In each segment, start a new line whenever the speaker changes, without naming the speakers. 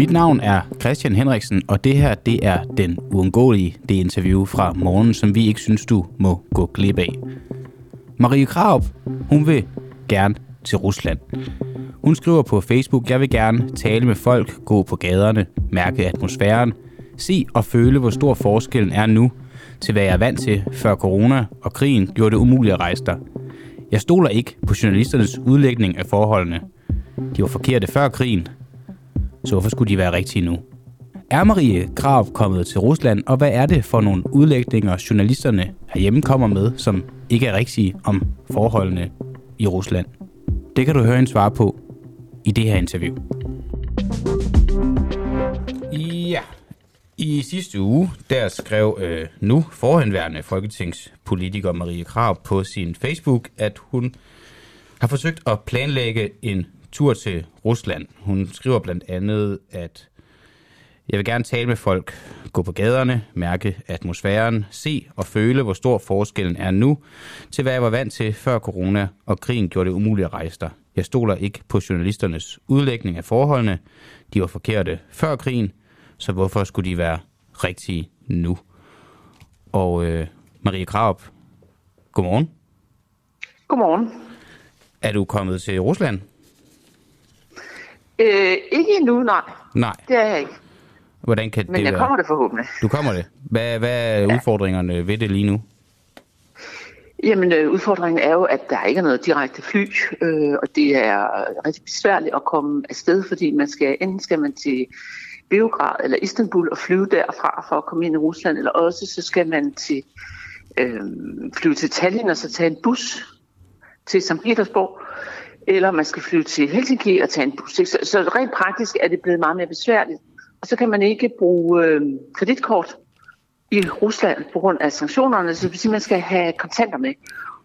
Mit navn er Christian Henriksen, og det her det er den uundgåelige det interview fra morgen, som vi ikke synes, du må gå glip af. Marie Kraup, hun vil gerne til Rusland. Hun skriver på Facebook, jeg vil gerne tale med folk, gå på gaderne, mærke atmosfæren, se og føle, hvor stor forskellen er nu til hvad jeg er vant til før corona og krigen gjorde det umuligt at rejse der. Jeg stoler ikke på journalisternes udlægning af forholdene. De var forkerte før krigen, så hvorfor skulle de være rigtige nu? Er Marie Krav kommet til Rusland, og hvad er det for nogle udlægninger, journalisterne herhjemme kommer med, som ikke er rigtige om forholdene i Rusland? Det kan du høre en svar på i det her interview. Ja, i sidste uge, der skrev øh, nu forhenværende folketingspolitiker Marie Krav på sin Facebook, at hun har forsøgt at planlægge en tur til Rusland. Hun skriver blandt andet, at jeg vil gerne tale med folk, gå på gaderne, mærke atmosfæren, se og føle, hvor stor forskellen er nu, til hvad jeg var vant til før corona og krigen gjorde det umuligt at rejse der. Jeg stoler ikke på journalisternes udlægning af forholdene. De var forkerte før krigen, så hvorfor skulle de være rigtige nu? Og øh, Marie Kraup, godmorgen.
Godmorgen.
Er du kommet til Rusland?
Øh, ikke endnu, nej.
Nej.
Det er jeg ikke.
Hvordan kan
Men
det
jeg
være?
kommer det forhåbentlig.
Du kommer det. Hvad, hvad er ja. udfordringerne ved det lige nu?
Jamen, øh, udfordringen er jo, at der ikke er noget direkte fly, øh, og det er rigtig besværligt at komme afsted, fordi man skal, enten skal man til Beograd eller Istanbul og flyve derfra for at komme ind i Rusland, eller også så skal man til øh, flyve til Tallinn og så tage en bus til St. Petersborg, eller man skal flyve til Helsinki og tage en bus. Så, så rent praktisk er det blevet meget mere besværligt. Og så kan man ikke bruge øh, kreditkort i Rusland på grund af sanktionerne, så det vil sige, at man skal have kontanter med.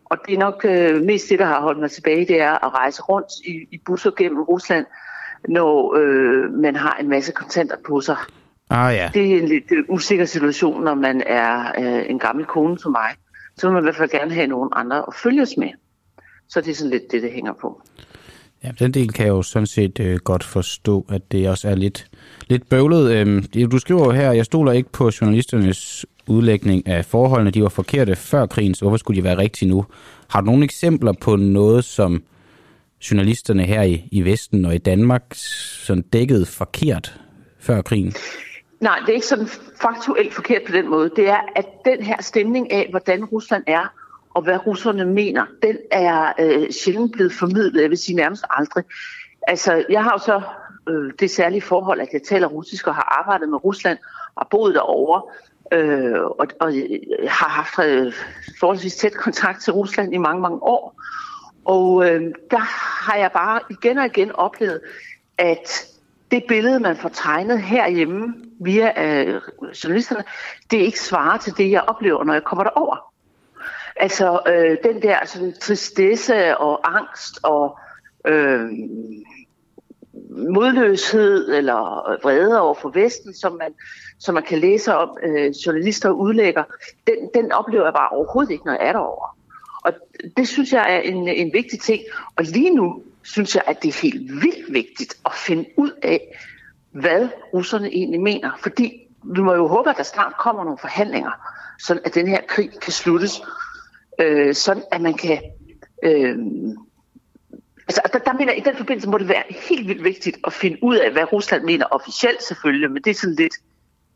Og det er nok øh, mest det, der har holdt mig tilbage, det er at rejse rundt i, i busser gennem Rusland, når øh, man har en masse kontanter på sig.
Ah ja.
Det er en lidt øh, usikker situation, når man er øh, en gammel kone som mig. Så vil man i hvert fald gerne have nogen andre at følges med. Så det er sådan lidt det, det hænger på.
Ja, den del kan jeg jo sådan set øh, godt forstå, at det også er lidt, lidt bøvlet. Øhm, du skriver jo her, jeg stoler ikke på journalisternes udlægning af forholdene. De var forkerte før krigen, så hvorfor skulle de være rigtige nu? Har du nogle eksempler på noget, som journalisterne her i, i Vesten og i Danmark sådan dækkede forkert før krigen?
Nej, det er ikke sådan faktuelt forkert på den måde. Det er, at den her stemning af, hvordan Rusland er, og hvad russerne mener, den er øh, sjældent blevet formidlet, jeg vil sige nærmest aldrig. Altså, jeg har jo så øh, det særlige forhold, at jeg taler russisk og har arbejdet med Rusland og boet derovre, øh, og, og jeg har haft øh, forholdsvis tæt kontakt til Rusland i mange, mange år. Og øh, der har jeg bare igen og igen oplevet, at det billede, man får tegnet herhjemme via øh, journalisterne, det ikke svarer til det, jeg oplever, når jeg kommer derover. Altså øh, den der sådan, tristesse og angst og øh, modløshed eller vrede over for Vesten, som man, som man kan læse om, øh, journalister udlægger, den, den oplever jeg bare overhovedet ikke, når jeg er derovre. Og det synes jeg er en, en vigtig ting. Og lige nu synes jeg, at det er helt vildt vigtigt at finde ud af, hvad russerne egentlig mener. Fordi vi må jo håbe, at der snart kommer nogle forhandlinger, så at den her krig kan sluttes. Øh, sådan at man kan... Øh, altså, der, der mener jeg, i den forbindelse må det være helt vildt vigtigt at finde ud af, hvad Rusland mener officielt selvfølgelig, men det er sådan lidt,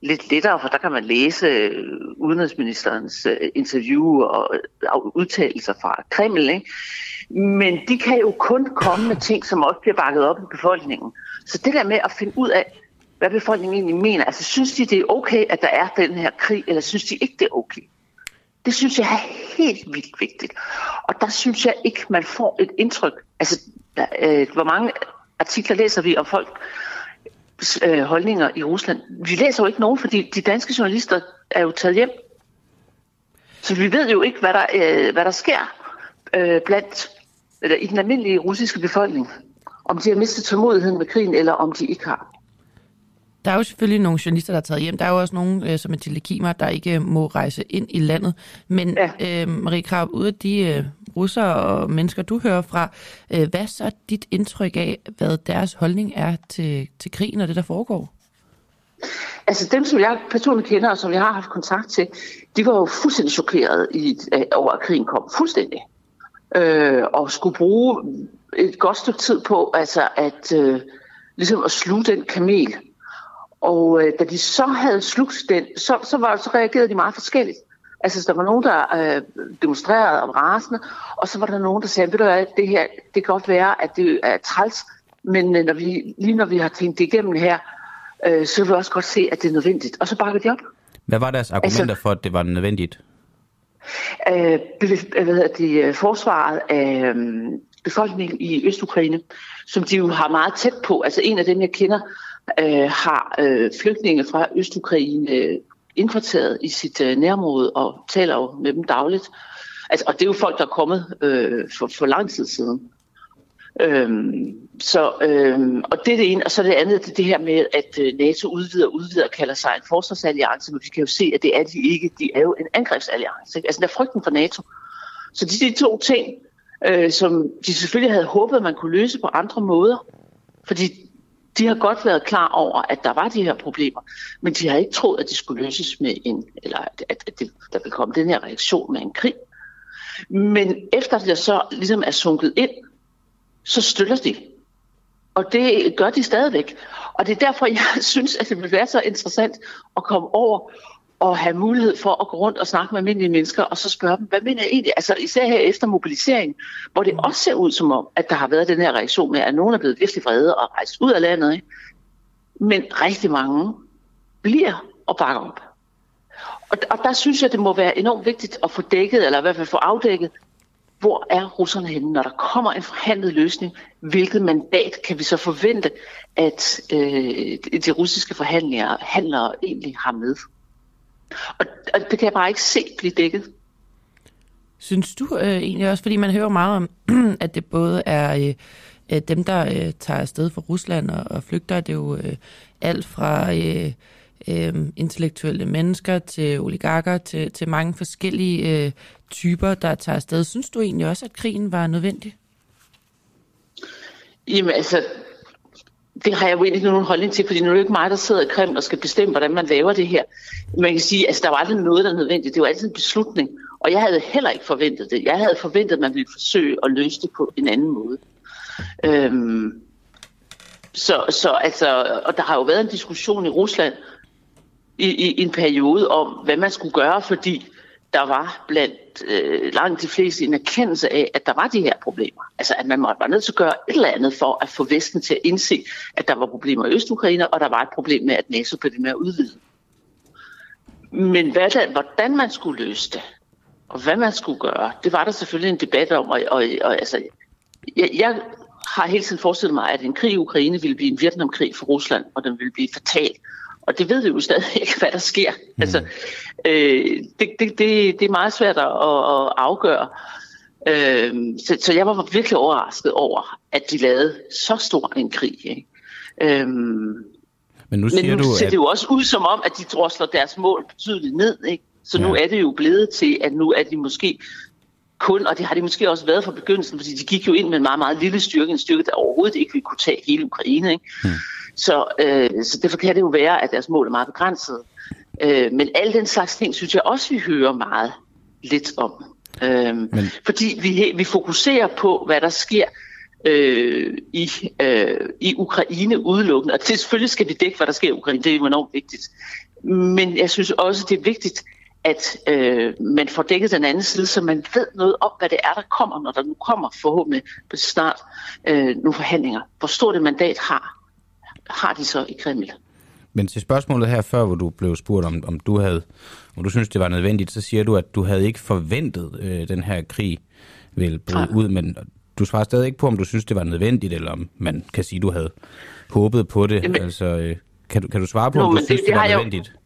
lidt lettere, for der kan man læse øh, udenrigsministerens øh, interview og øh, udtalelser fra Kreml, ikke? Men de kan jo kun komme med ting, som også bliver bakket op i befolkningen. Så det der med at finde ud af, hvad befolkningen egentlig mener, altså synes de, det er okay, at der er den her krig, eller synes de ikke, det er okay? Det synes jeg er helt vildt vigtigt. Og der synes jeg ikke, man får et indtryk. Altså, der, øh, hvor mange artikler læser vi om folk øh, holdninger i Rusland? Vi læser jo ikke nogen, fordi de danske journalister er jo taget hjem. Så vi ved jo ikke, hvad der, øh, hvad der sker øh, blandt eller i den almindelige russiske befolkning. Om de har mistet tålmodigheden med krigen, eller om de ikke har.
Der er jo selvfølgelig nogle journalister, der er taget hjem. Der er jo også nogle, øh, som er telekimer, der ikke må rejse ind i landet. Men
Ja.
øh, Marie Krab, ud af de øh, russere og mennesker, du hører fra. Øh, hvad er så dit indtryk af, hvad deres holdning er til, til krigen og det, der foregår?
Altså dem, som jeg personligt kender, og som jeg har haft kontakt til, de var jo fuldstændig chokeret i, over, at krigen kom. Fuldstændig. Øh, og skulle bruge et godt stykke tid på altså at, øh, ligesom at sluge den kamel. Og øh, da de så havde slugt den, så, så, var, så reagerede de meget forskelligt. Altså, der var nogen, der øh, demonstrerede om rasende, og så var der nogen, der sagde, ved du hvad, det her, det kan godt være, at det er træls, men øh, når vi, lige når vi har tænkt det igennem her, øh, så vil vi også godt se, at det er nødvendigt. Og så bakker de op.
Hvad var deres argumenter altså, for, at det var nødvendigt?
Øh, hvad hedder de, øh, forsvaret af øh, befolkningen i Østukraine, som de jo har meget tæt på. Altså en af dem, jeg kender, øh, har øh, flygtninge fra Østukraine øh, indkvarteret i sit øh, nærområde og taler jo med dem dagligt. Altså, og det er jo folk, der er kommet øh, for, for lang tid siden. Øhm, så, øhm, og det er det ene, og så det andet, det, det her med, at øh, NATO udvider og udvider og kalder sig en forsvarsalliance, men vi kan jo se, at det er de ikke. De er jo en angrebsalliance. Ikke? Altså, der er frygten for NATO. Så de, de to ting, øh, som de selvfølgelig havde håbet, man kunne løse på andre måder, fordi de har godt været klar over, at der var de her problemer, men de har ikke troet, at de skulle løses med en, eller at, at det, der ville komme den her reaktion med en krig. Men efter det så ligesom er sunket ind, så støtter de. Og det gør de stadigvæk. Og det er derfor, jeg synes, at det vil være så interessant at komme over og have mulighed for at gå rundt og snakke med almindelige mennesker, og så spørge dem, hvad mener jeg egentlig? Altså især her efter mobilisering, hvor det også ser ud som om, at der har været den her reaktion med, at nogen er blevet virkelig vrede og rejst ud af landet. Ikke? Men rigtig mange bliver og bakker op. Og, og der synes jeg, det må være enormt vigtigt at få dækket, eller i hvert fald få afdækket, hvor er russerne henne, når der kommer en forhandlet løsning? Hvilket mandat kan vi så forvente, at øh, de russiske forhandlere handlere egentlig har med? Og, og det kan jeg bare ikke se blive dækket.
Synes du øh, egentlig også, fordi man hører meget om, at det både er øh, dem, der øh, tager afsted fra Rusland og, og flygter, det er jo øh, alt fra øh, øh, intellektuelle mennesker til oligarker til, til mange forskellige øh, typer, der tager afsted. Synes du egentlig også, at krigen var nødvendig?
Jamen altså, det har jeg jo egentlig nogen holdning til, fordi nu er det ikke mig, der sidder i Kreml og skal bestemme, hvordan man laver det her. Man kan sige, at altså, der var aldrig noget, der er nødvendigt. Det var altid en beslutning. Og jeg havde heller ikke forventet det. Jeg havde forventet, at man ville forsøge at løse det på en anden måde. Øhm, så, så altså, og der har jo været en diskussion i Rusland i, i en periode om, hvad man skulle gøre, fordi der var blandt øh, langt de fleste en erkendelse af, at der var de her problemer. Altså at man måtte være nødt til at gøre et eller andet for at få Vesten til at indse, at der var problemer i Østukraine, og der var et problem med, at NATO blev med at udvide. Men hvad der, hvordan man skulle løse det, og hvad man skulle gøre, det var der selvfølgelig en debat om. Og, og, og altså, jeg, jeg har hele tiden forestillet mig, at en krig i Ukraine ville blive en Vietnamkrig for Rusland, og den ville blive fatal. Og det ved vi jo stadig ikke, hvad der sker. Mm. Altså, øh, det, det, det, det er meget svært at, at afgøre. Øh, så, så jeg var virkelig overrasket over, at de lavede så stor en krig. Ikke? Øh, men nu, siger men nu du, ser at... det jo også ud som om, at de drosler deres mål betydeligt ned. Ikke? Så ja. nu er det jo blevet til, at nu er de måske kun, og det har de måske også været fra begyndelsen, fordi de gik jo ind med en meget, meget lille styrke, en styrke, der overhovedet ikke ville kunne tage hele Ukraine. Ikke? Hmm. Så, øh, så derfor kan det jo være, at deres mål er meget begrænset. Øh, men alle den slags ting, synes jeg også, vi hører meget lidt om. Øh, men... Fordi vi, vi fokuserer på, hvad der sker øh, i, øh, i Ukraine udelukkende. Og det, selvfølgelig skal vi dække, hvad der sker i Ukraine. Det er jo enormt vigtigt. Men jeg synes også, det er vigtigt, at øh, man får dækket den anden side, så man ved noget om, hvad det er, der kommer, når der nu kommer forhåbentlig snart øh, nogle forhandlinger. Hvor stort et mandat har, har de så i Kreml.
Men til spørgsmålet her før, hvor du blev spurgt, om, om du havde, om du synes, det var nødvendigt, så siger du, at du havde ikke forventet øh, den her krig vil bryde ja. ud, men du svarer stadig ikke på, om du synes, det var nødvendigt, eller om man kan sige, du havde håbet på det. Jamen, altså, øh, kan, du, kan du svare på, Nå, om du synes, det, det, det var nødvendigt? Jo...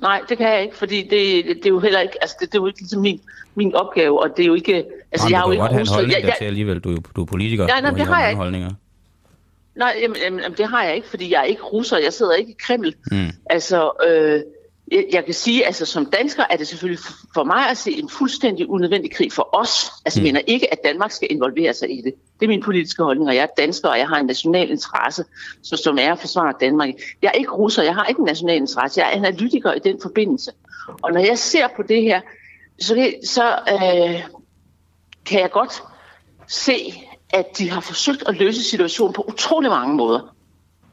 Nej, det kan jeg ikke, fordi det, det, er jo heller ikke, altså det, det er jo ikke ligesom min, min opgave, og det er jo ikke, altså
Nå,
jeg har jo ikke...
have en holdning jeg, jeg, til alligevel, du, du er politiker.
Nej, nej, det har jeg ikke. Holdninger. Nej, jamen, jamen, det har jeg ikke, fordi jeg er ikke russer, jeg sidder ikke i Kreml. Mm. Altså, øh, jeg, kan sige, altså som dansker er det selvfølgelig for mig at se en fuldstændig unødvendig krig for os. Altså mm. jeg mener ikke, at Danmark skal involvere sig i det. Det er min politiske holdning, og jeg er dansker, og jeg har en national interesse, så, som er at forsvare Danmark. Jeg er ikke russer, jeg har ikke en national interesse, jeg er analytiker i den forbindelse. Og når jeg ser på det her, så, det, så øh, kan jeg godt se, at de har forsøgt at løse situationen på utrolig mange måder.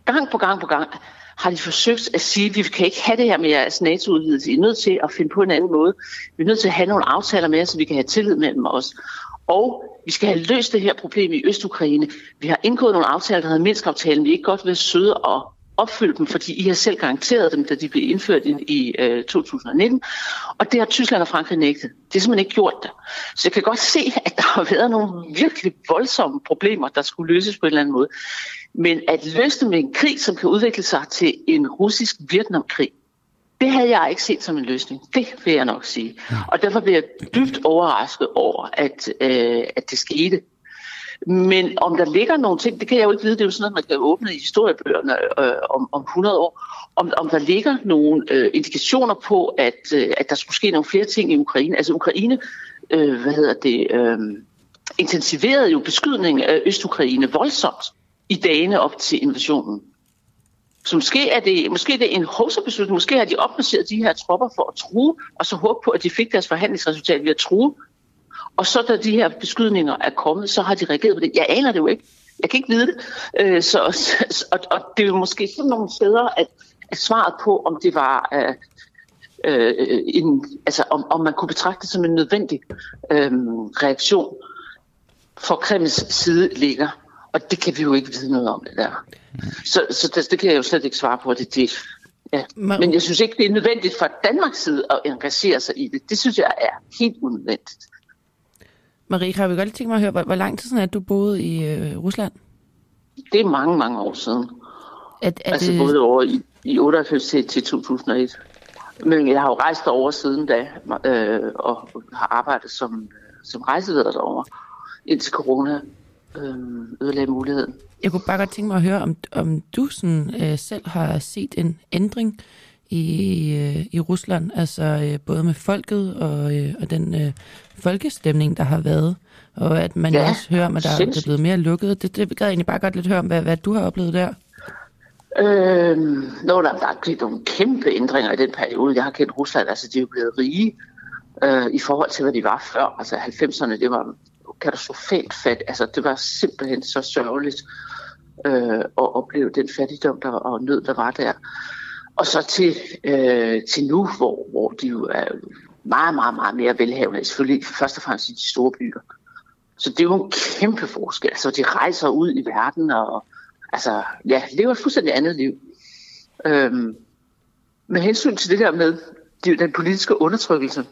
Gang på gang på gang har de forsøgt at sige, at vi kan ikke have det her med jeres NATO-udvidelse. I er nødt til at finde på en anden måde. Vi er nødt til at have nogle aftaler med jer, så vi kan have tillid mellem os. Og vi skal have løst det her problem i Østukraine. Vi har indgået nogle aftaler, der hedder Minsk-aftalen. Vi er ikke godt ved at søde og opfylde dem, fordi I har selv garanteret dem, da de blev indført i, i øh, 2019. Og det har Tyskland og Frankrig nægtet. Det er simpelthen ikke gjort det. Så jeg kan godt se, at der har været nogle virkelig voldsomme problemer, der skulle løses på en eller anden måde. Men at løse dem med en krig, som kan udvikle sig til en russisk Vietnamkrig, det havde jeg ikke set som en løsning. Det vil jeg nok sige. Og derfor bliver jeg dybt overrasket over, at, øh, at det skete. Men om der ligger nogle ting, det kan jeg jo ikke vide. Det er jo sådan noget, man kan åbne i historiebøgerne øh, om, om 100 år. Om, om der ligger nogle øh, indikationer på, at, øh, at der skulle ske nogle flere ting i Ukraine. Altså Ukraine, øh, hvad hedder det, øh, intensiverede jo beskydningen af Østukraine voldsomt i dagene op til invasionen. Så måske er det, måske er det en hovsebeslutning. Måske har de opplaceret de her tropper for at true, og så håbe på, at de fik deres forhandlingsresultat ved at true. Og så da de her beskydninger er kommet, så har de reageret på det. Jeg aner det jo ikke. Jeg kan ikke vide det. Øh, så, og, og det er jo måske sådan nogle steder, at, at svaret på, om det var... Øh, øh, en, altså om, om man kunne betragte det som en nødvendig øh, reaktion for Kremls side ligger. Og det kan vi jo ikke vide noget om det der. Så, så det, det kan jeg jo slet ikke svare på. Det, det, ja. Men jeg synes ikke, det er nødvendigt fra Danmarks side at engagere sig i det. Det synes jeg er helt unødvendigt.
Marie, har vi godt tænkt mig at høre, hvor, hvor lang tid siden er du boet i øh, Rusland?
Det er mange, mange år siden. At, at altså det... både over i, i 98 til, til 2001. Men jeg har jo rejst over siden da, øh, og har arbejdet som, som rejseleder derovre, indtil corona øh, ødelagde muligheden.
Jeg kunne bare godt tænke mig at høre, om, om du sådan, øh, selv har set en ændring i, øh, i Rusland, altså øh, både med folket og, øh, og den øh, folkestemning, der har været, og at man ja, også hører at der, der er blevet mere lukket. Det, det gad jeg egentlig bare godt lidt høre om, hvad, hvad du har oplevet der.
Øhm, nå, der, der er sket nogle kæmpe ændringer i den periode. Jeg har kendt Rusland, altså de er jo blevet rige øh, i forhold til, hvad de var før. Altså 90'erne, det var katastrofalt fat. Altså det var simpelthen så sørgeligt øh, at opleve den fattigdom der, og nød, der var der. Og så til, øh, til nu, hvor, hvor de jo er meget, meget, meget mere velhavende, selvfølgelig først og fremmest i de store byer. Så det er jo en kæmpe forskel. Altså, de rejser ud i verden og altså, ja, lever et fuldstændig andet liv. Øhm, med hensyn til det der med den politiske undertrykkelse,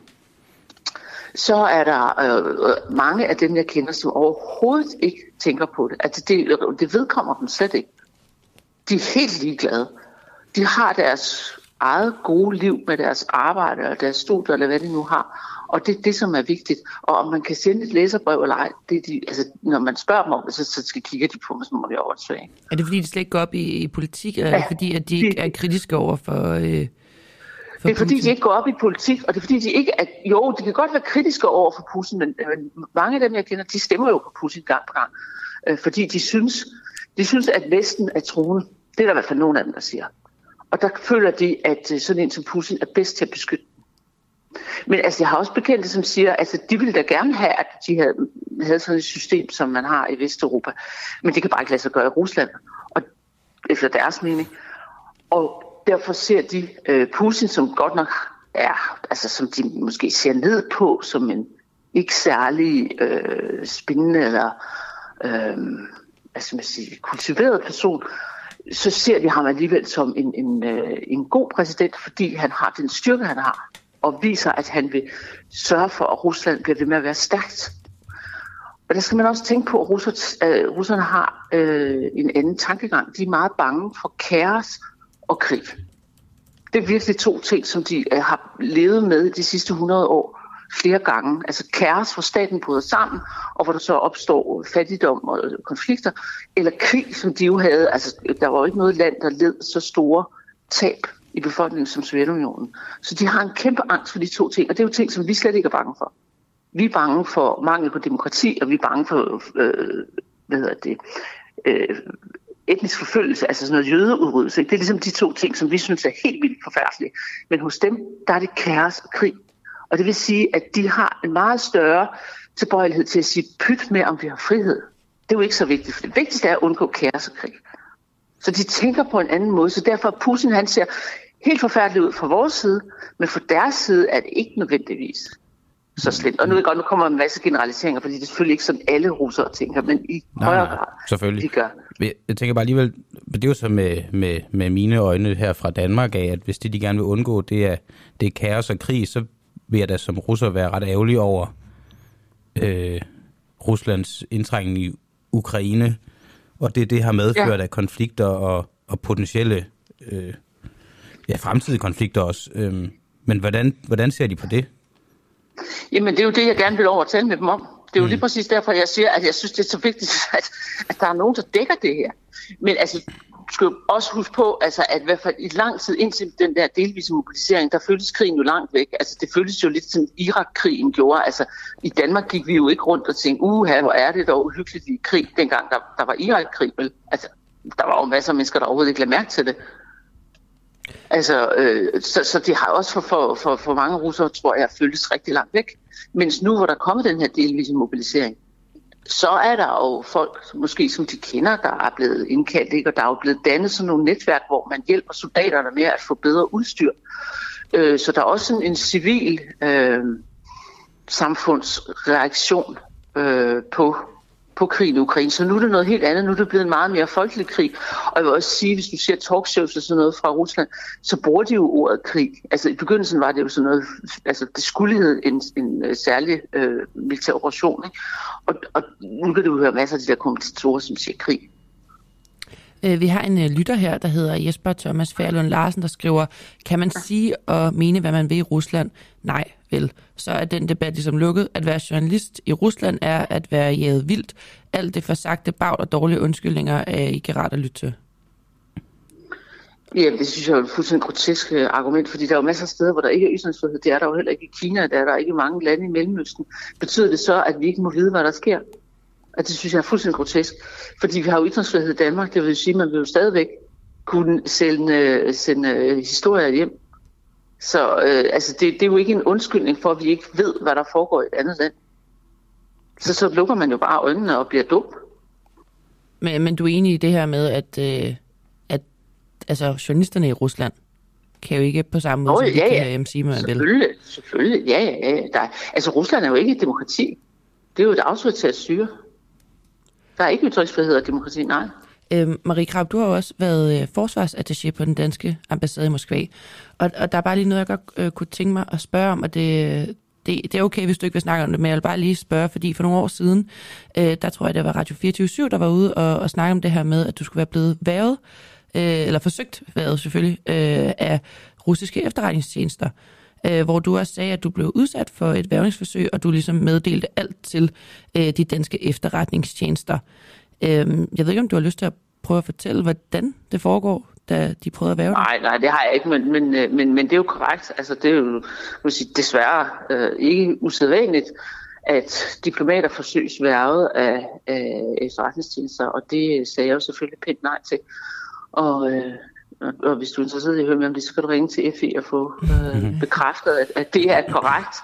så er der øh, øh, mange af dem, jeg kender, som overhovedet ikke tænker på det. Altså, det, det vedkommer dem slet ikke. De er helt ligeglade. De har deres eget gode liv med deres arbejde og deres studier, eller hvad de nu har. Og det er det, som er vigtigt. Og om man kan sende et læserbrev eller ej, det er de, altså, når man spørger dem om det, så, så skal kigge de på mig, så må det oversøge.
Er det fordi, de slet ikke går op i, i politik, eller ja, er fordi, at de ikke er kritiske over for... Øh
det er fordi, de ikke går op i politik, og det er fordi, de ikke er... Jo, de kan godt være kritiske over for Putin, men, men mange af dem, jeg kender, de stemmer jo på Putin gang på gang. Øh, fordi de synes, de synes, at Vesten er troende. Det er der i hvert fald nogen af dem, der siger. Og der føler de, at øh, sådan en som Putin er bedst til at beskytte men altså, jeg har også bekendte, som siger, at altså, de ville da gerne have, at de havde, havde sådan et system, som man har i Vesteuropa. Men det kan bare ikke lade sig gøre i Rusland, og efter deres mening. Og derfor ser de øh, Putin, som godt nok er, altså som de måske ser ned på, som en ikke særlig øh, spændende eller øh, altså man siger, kultiveret person, så ser vi ham alligevel som en, en, øh, en god præsident, fordi han har den styrke, han har, og viser, at han vil sørge for, at Rusland bliver ved med at være stærkt. Og der skal man også tænke på, at russer, øh, russerne har øh, en anden tankegang. De er meget bange for kaos og krig. Det er virkelig to ting, som de øh, har levet med de sidste 100 år flere gange. Altså kaos, hvor staten bryder sammen, og hvor der så opstår fattigdom og konflikter, eller krig, som de jo havde. Altså, der var jo ikke noget land, der led så store tab i befolkningen som Sovjetunionen. Så de har en kæmpe angst for de to ting, og det er jo ting, som vi slet ikke er bange for. Vi er bange for mangel på demokrati, og vi er bange for øh, hvad hedder det, øh, etnisk forfølgelse, altså sådan noget jødeudryddelse. Ikke? Det er ligesom de to ting, som vi synes er helt vildt forfærdelige. Men hos dem, der er det kaos og krig. Og det vil sige, at de har en meget større tilbøjelighed til at sige pyt med, om vi har frihed. Det er jo ikke så vigtigt, for det vigtigste er at undgå kaos og krig. Så de tænker på en anden måde, så derfor Putin han ser helt forfærdeligt ud fra vores side, men fra deres side er det ikke nødvendigvis så slemt. Og nu, godt, nu kommer en masse generaliseringer, fordi det er selvfølgelig ikke sådan, alle russere tænker, men i nej, højere grad,
selvfølgelig.
de gør.
Jeg tænker bare alligevel, det er jo så med, med, med mine øjne her fra Danmark af, at hvis det, de gerne vil undgå, det er, det er kaos og krig, så vil jeg da som russer være ret ærgerlig over øh, Ruslands indtrængen i Ukraine, og det, det har medført ja. af konflikter og, og potentielle øh, ja, fremtidige konflikter også. Øh, men hvordan, hvordan ser de på det?
Jamen, det er jo det, jeg gerne vil over tale med dem om. Det er jo mm. lige præcis derfor, jeg siger, at jeg synes, det er så vigtigt, at, at der er nogen, der dækker det her. Men altså, skal jo også huske på, altså, at i hvert fald i lang tid indtil den der delvise mobilisering, der føltes krigen jo langt væk. Altså, det føltes jo lidt som Irak-krigen gjorde. Altså, i Danmark gik vi jo ikke rundt og tænkte, uha, hvor er det dog uhyggeligt i krig, dengang der, der var Irak-krig. Vel? Altså, der var jo masser af mennesker, der overhovedet ikke lagde mærke til det. Altså, øh, så, så det har også for, for, for, for mange russere, tror jeg, føltes rigtig langt væk. Mens nu, hvor der er kommet den her delvise mobilisering, så er der jo folk, måske som de kender, der er blevet indkaldt, ikke? og der er jo blevet dannet sådan nogle netværk, hvor man hjælper soldaterne med at få bedre udstyr. Øh, så der er også sådan en civil øh, samfundsreaktion øh, på på krigen i Ukraine. Så nu er det noget helt andet. Nu er det blevet en meget mere folkelig krig. Og jeg vil også sige, hvis du ser talkshows og sådan noget fra Rusland, så bruger de jo ordet krig. Altså i begyndelsen var det jo sådan noget, altså det skulle hedde en, en øh, særlig øh, militær operation. Ikke? Og, og nu kan du høre masser af de der kommentatorer, som siger krig.
Øh, vi har en øh, lytter her, der hedder Jesper Thomas Færlund Larsen, der skriver, kan man sige og mene, hvad man vil i Rusland? Nej, spil, Så er den debat ligesom lukket. At være journalist i Rusland er at være jæget vildt. Alt det forsagte bag og dårlige undskyldninger øh, er ikke rart at lytte til.
Ja, det synes jeg er et fuldstændig grotesk øh, argument, fordi der er jo masser af steder, hvor der ikke er ytringsfrihed. Det er der jo heller ikke i Kina, der er der ikke mange lande i Mellemøsten. Betyder det så, at vi ikke må vide, hvad der sker? Og det synes jeg er fuldstændig grotesk. Fordi vi har jo ytringsfrihed i Danmark, det vil sige, at man vil jo stadigvæk kunne sende, øh, sende historier hjem. Så øh, altså det, det er jo ikke en undskyldning for, at vi ikke ved, hvad der foregår i et andet land. Så så lukker man jo bare øjnene og bliver dum.
Men, men du er enig i det her med, at, øh, at altså, journalisterne i Rusland kan jo ikke på samme måde, oh, som ja, de kan sige, man
vil. Selvfølgelig, selvfølgelig. Ja, ja, ja. Der, altså Rusland er jo ikke et demokrati. Det er jo et autoritært styre. Der er ikke ytringsfrihed og demokrati, nej.
Øh, Marie Krab, du har også været øh, forsvarsattaché på den danske ambassade i Moskva. Og, og der er bare lige noget, jeg godt øh, kunne tænke mig at spørge om, og det, det, det er okay, hvis du ikke vil snakke om det, men jeg vil bare lige spørge, fordi for nogle år siden, øh, der tror jeg, det var Radio 24 der var ude og, og snakke om det her med, at du skulle være blevet været, øh, eller forsøgt været selvfølgelig, øh, af russiske efterretningstjenester øh, hvor du også sagde, at du blev udsat for et værvningsforsøg, og du ligesom meddelte alt til øh, de danske efterretningstjenester. Øh, jeg ved ikke, om du har lyst til at prøve at fortælle, hvordan det foregår, da de prøvede at værve
Nej, nej, det har jeg ikke, men, men, øh, men, men det er jo korrekt. Altså, det er jo må sige, desværre øh, ikke usædvanligt, at diplomater forsøges værvet af, af efterretningstjenester, og det sagde jeg jo selvfølgelig pænt nej til. Og, øh, og hvis du er interesseret i at høre mere om det, så kan du ringe til FI og få øh, bekræftet, at, at det er korrekt.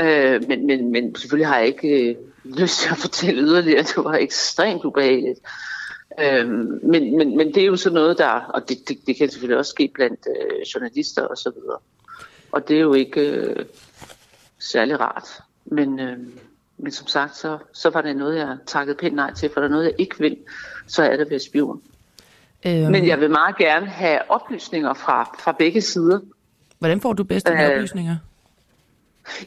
Øh, men, men, men selvfølgelig har jeg ikke øh, lyst til at fortælle yderligere. Det var ekstremt ubehageligt. Øh, men, men, men det er jo sådan noget, der, og det, det, det kan selvfølgelig også ske blandt øh, journalister og så videre. Og det er jo ikke øh, særlig rart. Men, øh, men som sagt, så, så var det noget, jeg takkede pænt nej til, for der er noget, jeg ikke vil, så er det ved spion. Øhm. Men jeg vil meget gerne have oplysninger fra, fra begge sider.
Hvordan får du bedst de øh, oplysninger?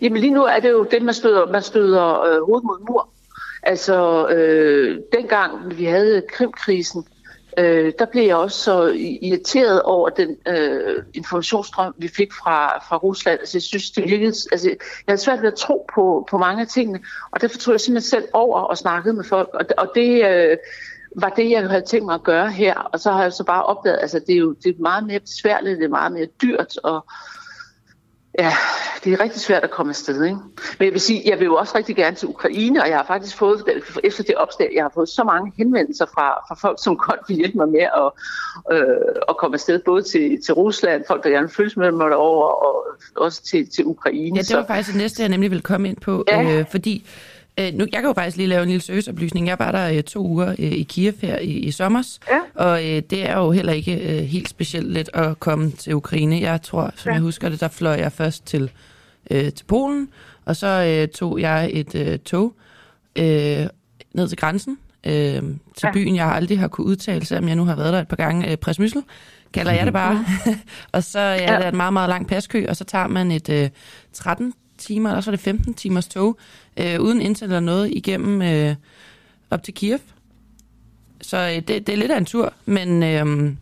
Jamen lige nu er det jo det, man støder, man støder øh, hoved mod mur. Altså, øh, dengang vi havde Krimkrisen, øh, der blev jeg også så irriteret over den øh, informationsstrøm, vi fik fra, fra Rusland. Altså, jeg synes, det virkede, altså, jeg havde svært ved at tro på, på mange af tingene, og derfor tog jeg simpelthen selv over og snakkede med folk. Og, og det, øh, var det, jeg havde tænkt mig at gøre her. Og så har jeg så bare opdaget, altså det er jo det er meget mere besværligt, det er meget mere dyrt, og ja, det er rigtig svært at komme afsted. Ikke? Men jeg vil sige, jeg vil jo også rigtig gerne til Ukraine, og jeg har faktisk fået, efter det opslag, jeg har fået så mange henvendelser fra, fra folk, som godt vil hjælpe mig med at, øh, at komme afsted, både til, til Rusland, folk, der gerne følges med mig derover, og også til, til Ukraine.
Ja, det var så. faktisk det næste, jeg nemlig vil komme ind på, ja. øh, fordi Øh, nu, jeg kan jo faktisk lige lave en lille serviceoplysning. Jeg var der øh, to uger øh, i Kiev her i, i sommers, ja. og øh, det er jo heller ikke øh, helt specielt let at komme til Ukraine. Jeg tror, som ja. jeg husker det, der fløj jeg først til, øh, til Polen, og så øh, tog jeg et øh, tog øh, ned til grænsen, øh, til ja. byen, jeg aldrig har kunne udtale, selvom jeg nu har været der et par gange. Øh, Presmyssel kalder jeg det bare. og så ja, ja. der er en meget, meget lang paskø, og så tager man et øh, 13 timer, eller så er det 15 timers tog, øh, uden internet eller noget, igennem øh, op til Kiev. Så øh, det, det er lidt af en tur, men øh,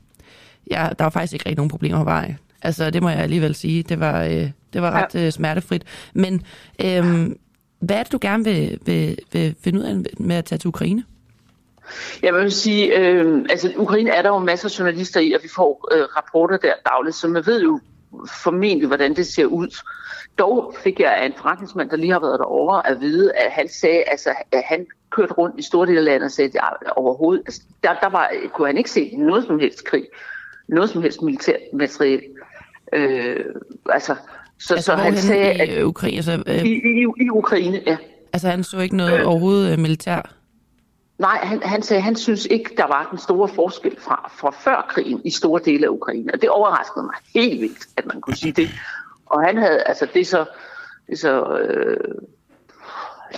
ja, der var faktisk ikke rigtig nogen problemer på vej. Altså, det må jeg alligevel sige. Det var, øh, det var ret øh, smertefrit. Men øh, hvad er det, du gerne vil, vil, vil finde ud af med at tage til Ukraine?
Jeg vil sige, øh, altså Ukraine er der jo masser af journalister i, og vi får øh, rapporter der dagligt, så man ved jo formentlig, hvordan det ser ud. Dog fik jeg af en forretningsmand, der lige har været derovre, at vide, at han sagde, altså, at han kørte rundt i store dele af landet og sagde, at overhovedet, altså, der, der var, kunne han ikke se noget som helst krig, noget som helst militært materiel. Øh, altså, så,
altså, så han sagde, i, at, Ukraine, altså,
øh, i, i, i Ukraine, ja.
Altså han så ikke noget øh, overhovedet øh, militær?
Nej, han, han sagde, han synes ikke, der var den store forskel fra, fra før krigen i store dele af Ukraine. Og det overraskede mig helt vildt, at man kunne sige det. Og han havde, altså det er så, det er så, øh,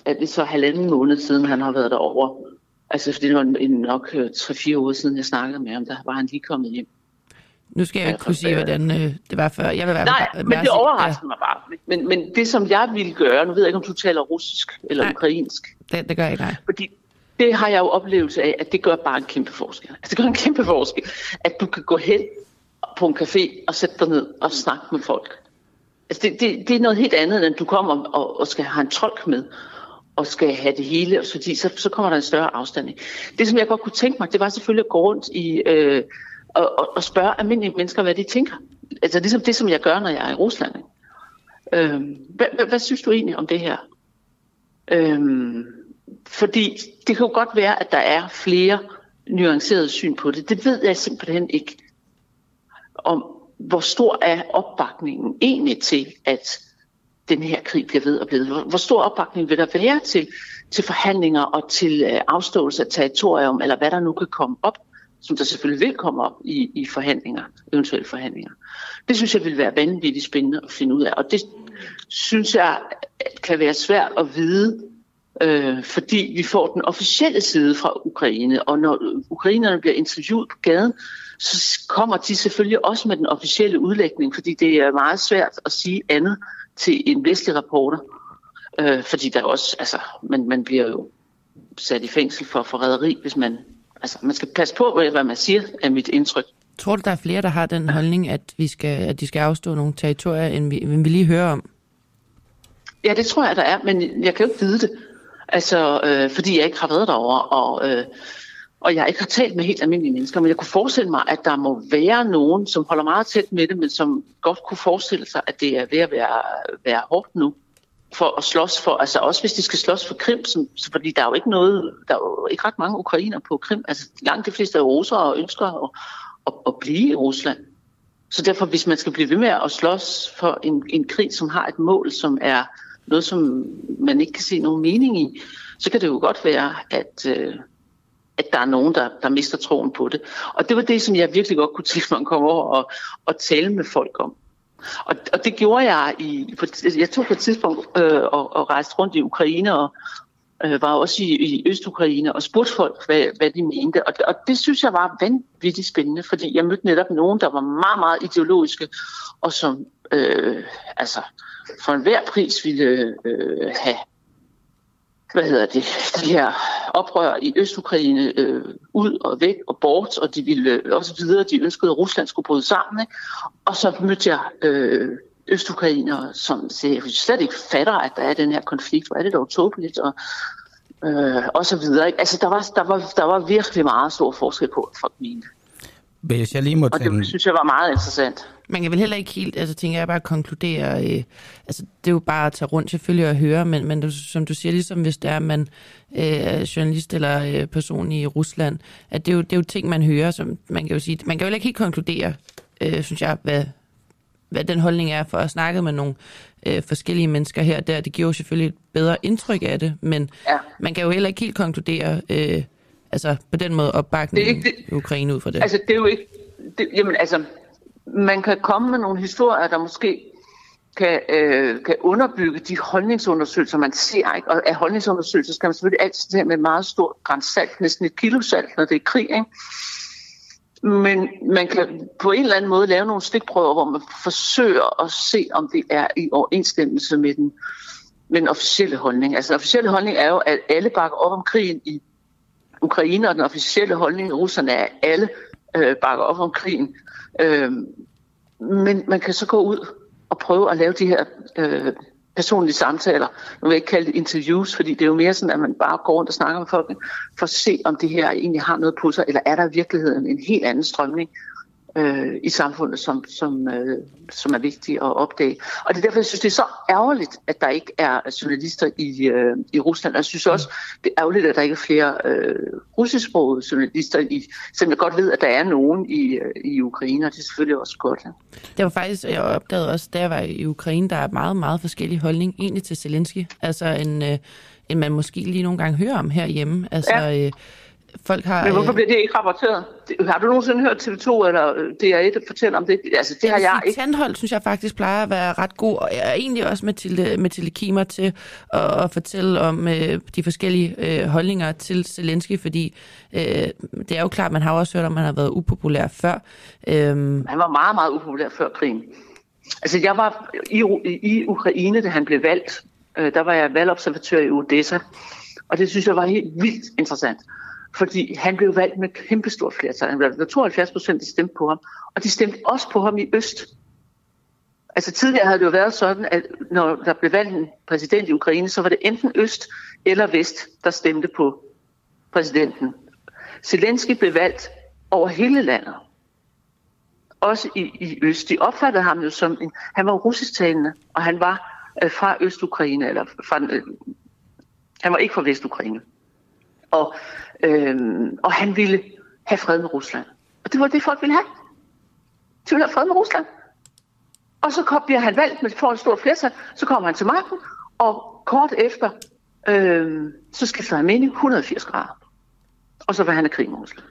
er det så halvanden måned siden, han har været derovre. Altså det var nok 3-4 øh, uger siden, jeg snakkede med ham, der var han lige kommet hjem.
Nu skal jeg ikke kunne sige, hvordan øh, det var før. Jeg vil være
Nej, med, men det overrasker ja. mig bare. Men, men det, som jeg ville gøre, nu ved jeg ikke, om du taler russisk eller nej, ukrainsk.
Det, det gør jeg ikke, nej.
Fordi det har jeg jo oplevelse af, at det gør bare en kæmpe forskel. Altså, det gør en kæmpe forskel, at du kan gå hen på en café og sætte dig ned og snakke med folk. Altså, det, det, det er noget helt andet, end du kommer og, og skal have en tolk med og skal have det hele, fordi så, så kommer der en større afstand. Det, som jeg godt kunne tænke mig, det var selvfølgelig at gå rundt i, øh, og, og, og spørge almindelige mennesker, hvad de tænker. Altså ligesom det, som jeg gør, når jeg er i Rusland. Øh, hvad, hvad, hvad synes du egentlig om det her? Øh, fordi det kan jo godt være, at der er flere nuancerede syn på det. Det ved jeg simpelthen ikke. Om hvor stor er opbakningen egentlig til, at den her krig bliver ved og ved? Hvor stor opbakning vil der være til, til forhandlinger og til øh, afståelse af territorium, eller hvad der nu kan komme op, som der selvfølgelig vil komme op i, i forhandlinger, eventuelle forhandlinger. Det synes jeg vil være vanvittigt spændende at finde ud af, og det synes jeg kan være svært at vide, øh, fordi vi får den officielle side fra Ukraine, og når ukrainerne bliver interviewet på gaden, så kommer de selvfølgelig også med den officielle udlægning, fordi det er meget svært at sige andet til en vestlig rapporter. Øh, fordi der også, altså, man, man bliver jo sat i fængsel for forræderi, hvis man, altså, man skal passe på, hvad man siger, er mit indtryk.
Tror du, der er flere, der har den holdning, at, vi skal, at de skal afstå nogle territorier, end vi, end vi lige hører om?
Ja, det tror jeg, der er, men jeg kan jo ikke vide det. Altså, øh, fordi jeg ikke har været derovre, og, øh, og jeg ikke har talt med helt almindelige mennesker. Men jeg kunne forestille mig, at der må være nogen, som holder meget tæt med det, men som godt kunne forestille sig, at det er ved at være, være hårdt nu for at slås for, altså også hvis de skal slås for Krim, som, fordi der er jo ikke noget, der er jo ikke ret mange ukrainer på Krim, altså langt de fleste er russere og ønsker at, at, at blive i Rusland. Så derfor, hvis man skal blive ved med at slås for en, en krig, som har et mål, som er noget, som man ikke kan se nogen mening i, så kan det jo godt være, at, øh, at der er nogen, der, der mister troen på det. Og det var det, som jeg virkelig godt kunne tænke mig at komme over og, og tale med folk om. Og, og det gjorde jeg i, på, altså, jeg tog på et tidspunkt øh, og, og rejste rundt i Ukraine og øh, var også i, i Øst-Ukraine og spurgte folk, hvad, hvad de mente. Og, og det synes jeg var vanvittigt spændende, fordi jeg mødte netop nogen, der var meget, meget ideologiske og som øh, altså, for enhver pris ville øh, have hvad hedder det, de her oprør i Østukraine øh, ud og væk og bort, og de ville øh, også videre, de ønskede, at Rusland skulle bryde sammen. Ikke? Og så mødte jeg øh, østukrainer, som siger, at slet ikke fatter, at der er den her konflikt, hvor er det dog tåbeligt, og øh, og så videre. Ikke? Altså, der var, der, var, der var virkelig meget stor forskel på, at folk mente.
Hvis jeg lige må
Og det synes jeg var meget interessant.
Man kan vel heller ikke helt, altså tænker jeg bare konkludere, øh, altså det er jo bare at tage rundt selvfølgelig og høre, men, men det, som du siger, ligesom hvis det er, man øh, er journalist eller øh, person i Rusland, at det er, jo, det er jo ting, man hører, som man kan jo sige, man kan jo heller ikke helt konkludere, øh, synes jeg, hvad, hvad den holdning er, for at snakke med nogle øh, forskellige mennesker her og der. Det giver jo selvfølgelig et bedre indtryk af det, men
Ja.
man kan jo heller ikke helt konkludere, øh, altså på den måde opbakningen
Det er ikke
i Ukraine ud fra det.
Altså, det er jo ikke... Det, jamen, altså, man kan komme med nogle historier, der måske kan, øh, kan underbygge de holdningsundersøgelser, man ser. Ikke? Og af holdningsundersøgelser skal man selvfølgelig altid tage med meget stort grænsalt, næsten et kilo salt, når det er krig. Ikke? Men man kan på en eller anden måde lave nogle stikprøver, hvor man forsøger at se, om det er i overensstemmelse med den, med den officielle holdning. Altså den officielle holdning er jo, at alle bakker op om krigen i Ukraine, og den officielle holdning i Rusland er, at alle øh, bakker op om krigen. Øh, men man kan så gå ud og prøve at lave de her øh, personlige samtaler. Nu vil jeg ikke kalde det interviews, fordi det er jo mere sådan, at man bare går rundt og snakker med folk, for at se, om det her egentlig har noget på sig, eller er der i virkeligheden en helt anden strømning øh, i samfundet, som, som, øh, som er vigtig at opdage. Og det er derfor, jeg synes, det er så ærgerligt, at der ikke er journalister i, øh, i Rusland. Og jeg synes også, det er ærgerligt, at der ikke er flere øh, russisksprogede journalister, i, selvom jeg godt ved, at der er nogen i, øh, i Ukraine, og det er selvfølgelig også godt. Ja.
Det var faktisk, jeg opdagede også, da jeg var i Ukraine, der er meget, meget forskellig holdning egentlig til Zelensky. Altså en, øh, en man måske lige nogle gange hører om herhjemme. Altså
Ja.
øh, folk har...
Men hvorfor
øh,
bliver det ikke rapporteret? Har du nogensinde hørt TV2 eller øh, DR1 fortælle om det? Altså, det har jeg ikke.
Tandhold, synes jeg faktisk plejer at være ret god, og jeg er egentlig også Mathilde, Mathilde Kimer til at, at fortælle om øh, de forskellige øh, holdninger til Zelensky, fordi øh, det er jo klart, man har også hørt om, at han har været upopulær før. Øhm,
Han var meget, meget upopulær før krigen. Altså, jeg var i, i Ukraine, da han blev valgt. Øh, der var jeg valgobservatør i Odessa. Og det synes jeg var helt vildt interessant. Fordi han blev valgt med kæmpestort flertal. Han blev der 72 procent, der stemte på ham. Og de stemte også på ham i Øst. Altså tidligere havde det jo været sådan, at når der blev valgt en præsident i Ukraine, så var det enten Øst eller Vest, der stemte på præsidenten. Zelensky blev valgt over hele landet også i, i Øst. De opfattede ham jo som en, han var russisktalende, og han var øh, fra Øst-Ukraine, eller fra, øh, han var ikke fra Vest-Ukraine. Og, øh, og han ville have fred med Rusland. Og det var det, folk ville have. De ville have fred med Rusland. Og så kom, bliver han valgt med for et stort flertal, så kommer han til magten, og kort efter, øh, så skifter han mening 180 grader. Og så vil han have krig med Rusland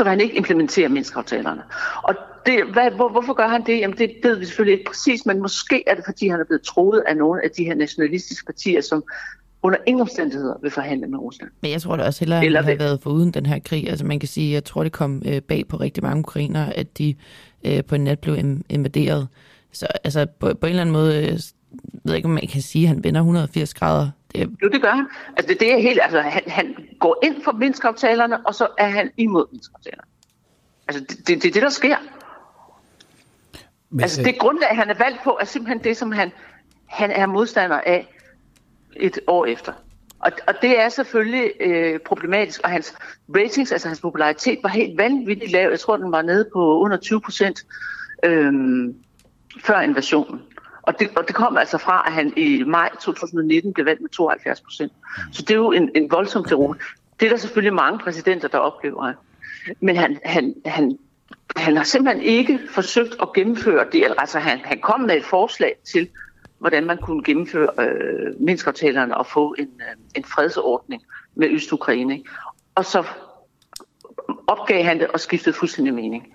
så vil han ikke implementere menneskeaftalerne. Og det, hvad, hvor, hvorfor gør han det? Jamen det ved vi selvfølgelig ikke præcis, men måske er det, fordi han er blevet troet af nogle af de her nationalistiske partier, som under ingen omstændigheder vil forhandle med Rusland.
Men jeg tror da også hellere,
Eller
at have været foruden den her krig. Altså man kan sige, jeg tror, det kom øh, bag på rigtig mange ukrainere, at de øh, på en nat blev in- invaderet. Så altså på, på en eller anden måde, øh, ved jeg ikke, om man kan sige, at han vender 180 grader. Det, er-
Jo, det gør han. Altså det, det er helt, altså han, han går ind for menneskeaftalerne, og så er han imod menneskeaftalerne. Altså det, det, det er det, der sker.
Men,
Altså det grundlag, han er valgt på, er simpelthen det, som han, han er modstander af et år efter. Og, og det er selvfølgelig øh, problematisk, og hans ratings, altså hans popularitet, var helt vanvittigt lav. Jeg tror, den var nede på under 20 procent øh, før invasionen. Og det, og det kom altså fra, at han i maj 2019 blev valgt med 72 procent. Så det er jo en, en voldsom derud. Det er der selvfølgelig mange præsidenter, der oplever. Men han, han, han, han har simpelthen ikke forsøgt at gennemføre det. Altså han, han kom med et forslag til, hvordan man kunne gennemføre øh, menneskeaftalerne og få en, øh, en fredsordning med Øst-Ukraine. Og så opgav han det og skiftede fuldstændig mening.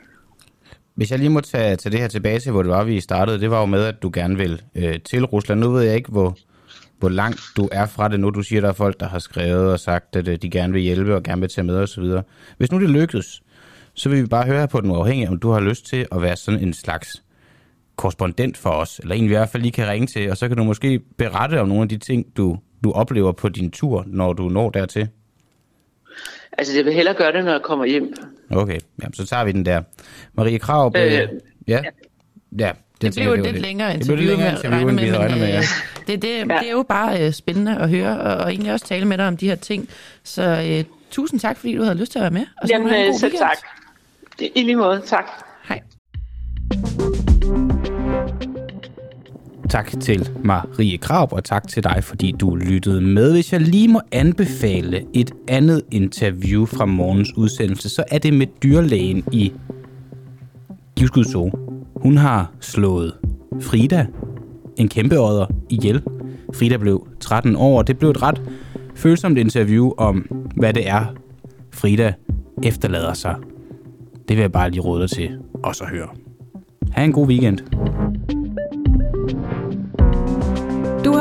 Hvis jeg lige må tage, tage det her tilbage til, hvor det var, vi startede, det var jo med, at du gerne vil øh, til Rusland. Nu ved jeg ikke, hvor, hvor langt du er fra det nu. Du siger, der er folk, der har skrevet og sagt, at øh, de gerne vil hjælpe og gerne vil tage med osv. Hvis nu det lykkes, så vil vi bare høre her på den uafhængige, om du har lyst til at være sådan en slags korrespondent for os, eller en vi i hvert fald lige kan ringe til, og så kan du måske berette om nogle af de ting, du, du oplever på din tur, når du når dertil.
Altså jeg vil hellere gøre det, når jeg kommer hjem.
Okay, jamen, så tager vi den der. Marie Krav, øh,
Øh,
ja, ja, det
det blev jo lidt længere interview, det
længere interview end vi havde regnet med. Ja.
Det, det, ja. det er jo bare uh, spændende at høre, og, og egentlig også tale med dig om de her ting. Så uh, tusind tak, fordi du havde lyst til at være med.
Og Jamen, selv weekend. tak. I lige måde, tak.
Tak til Marie Krab, og tak til dig, fordi du lyttede med. Hvis jeg lige må anbefale et andet interview fra morgens udsendelse, så er det med dyrlægen i Givskud Zoo. Hun har slået Frida, en kæmpeodder, ihjel. Frida blev 13 år, og det blev et ret følsomt interview om, hvad det er, Frida efterlader sig. Det vil jeg bare lige råde dig til også at høre. Ha' en god weekend.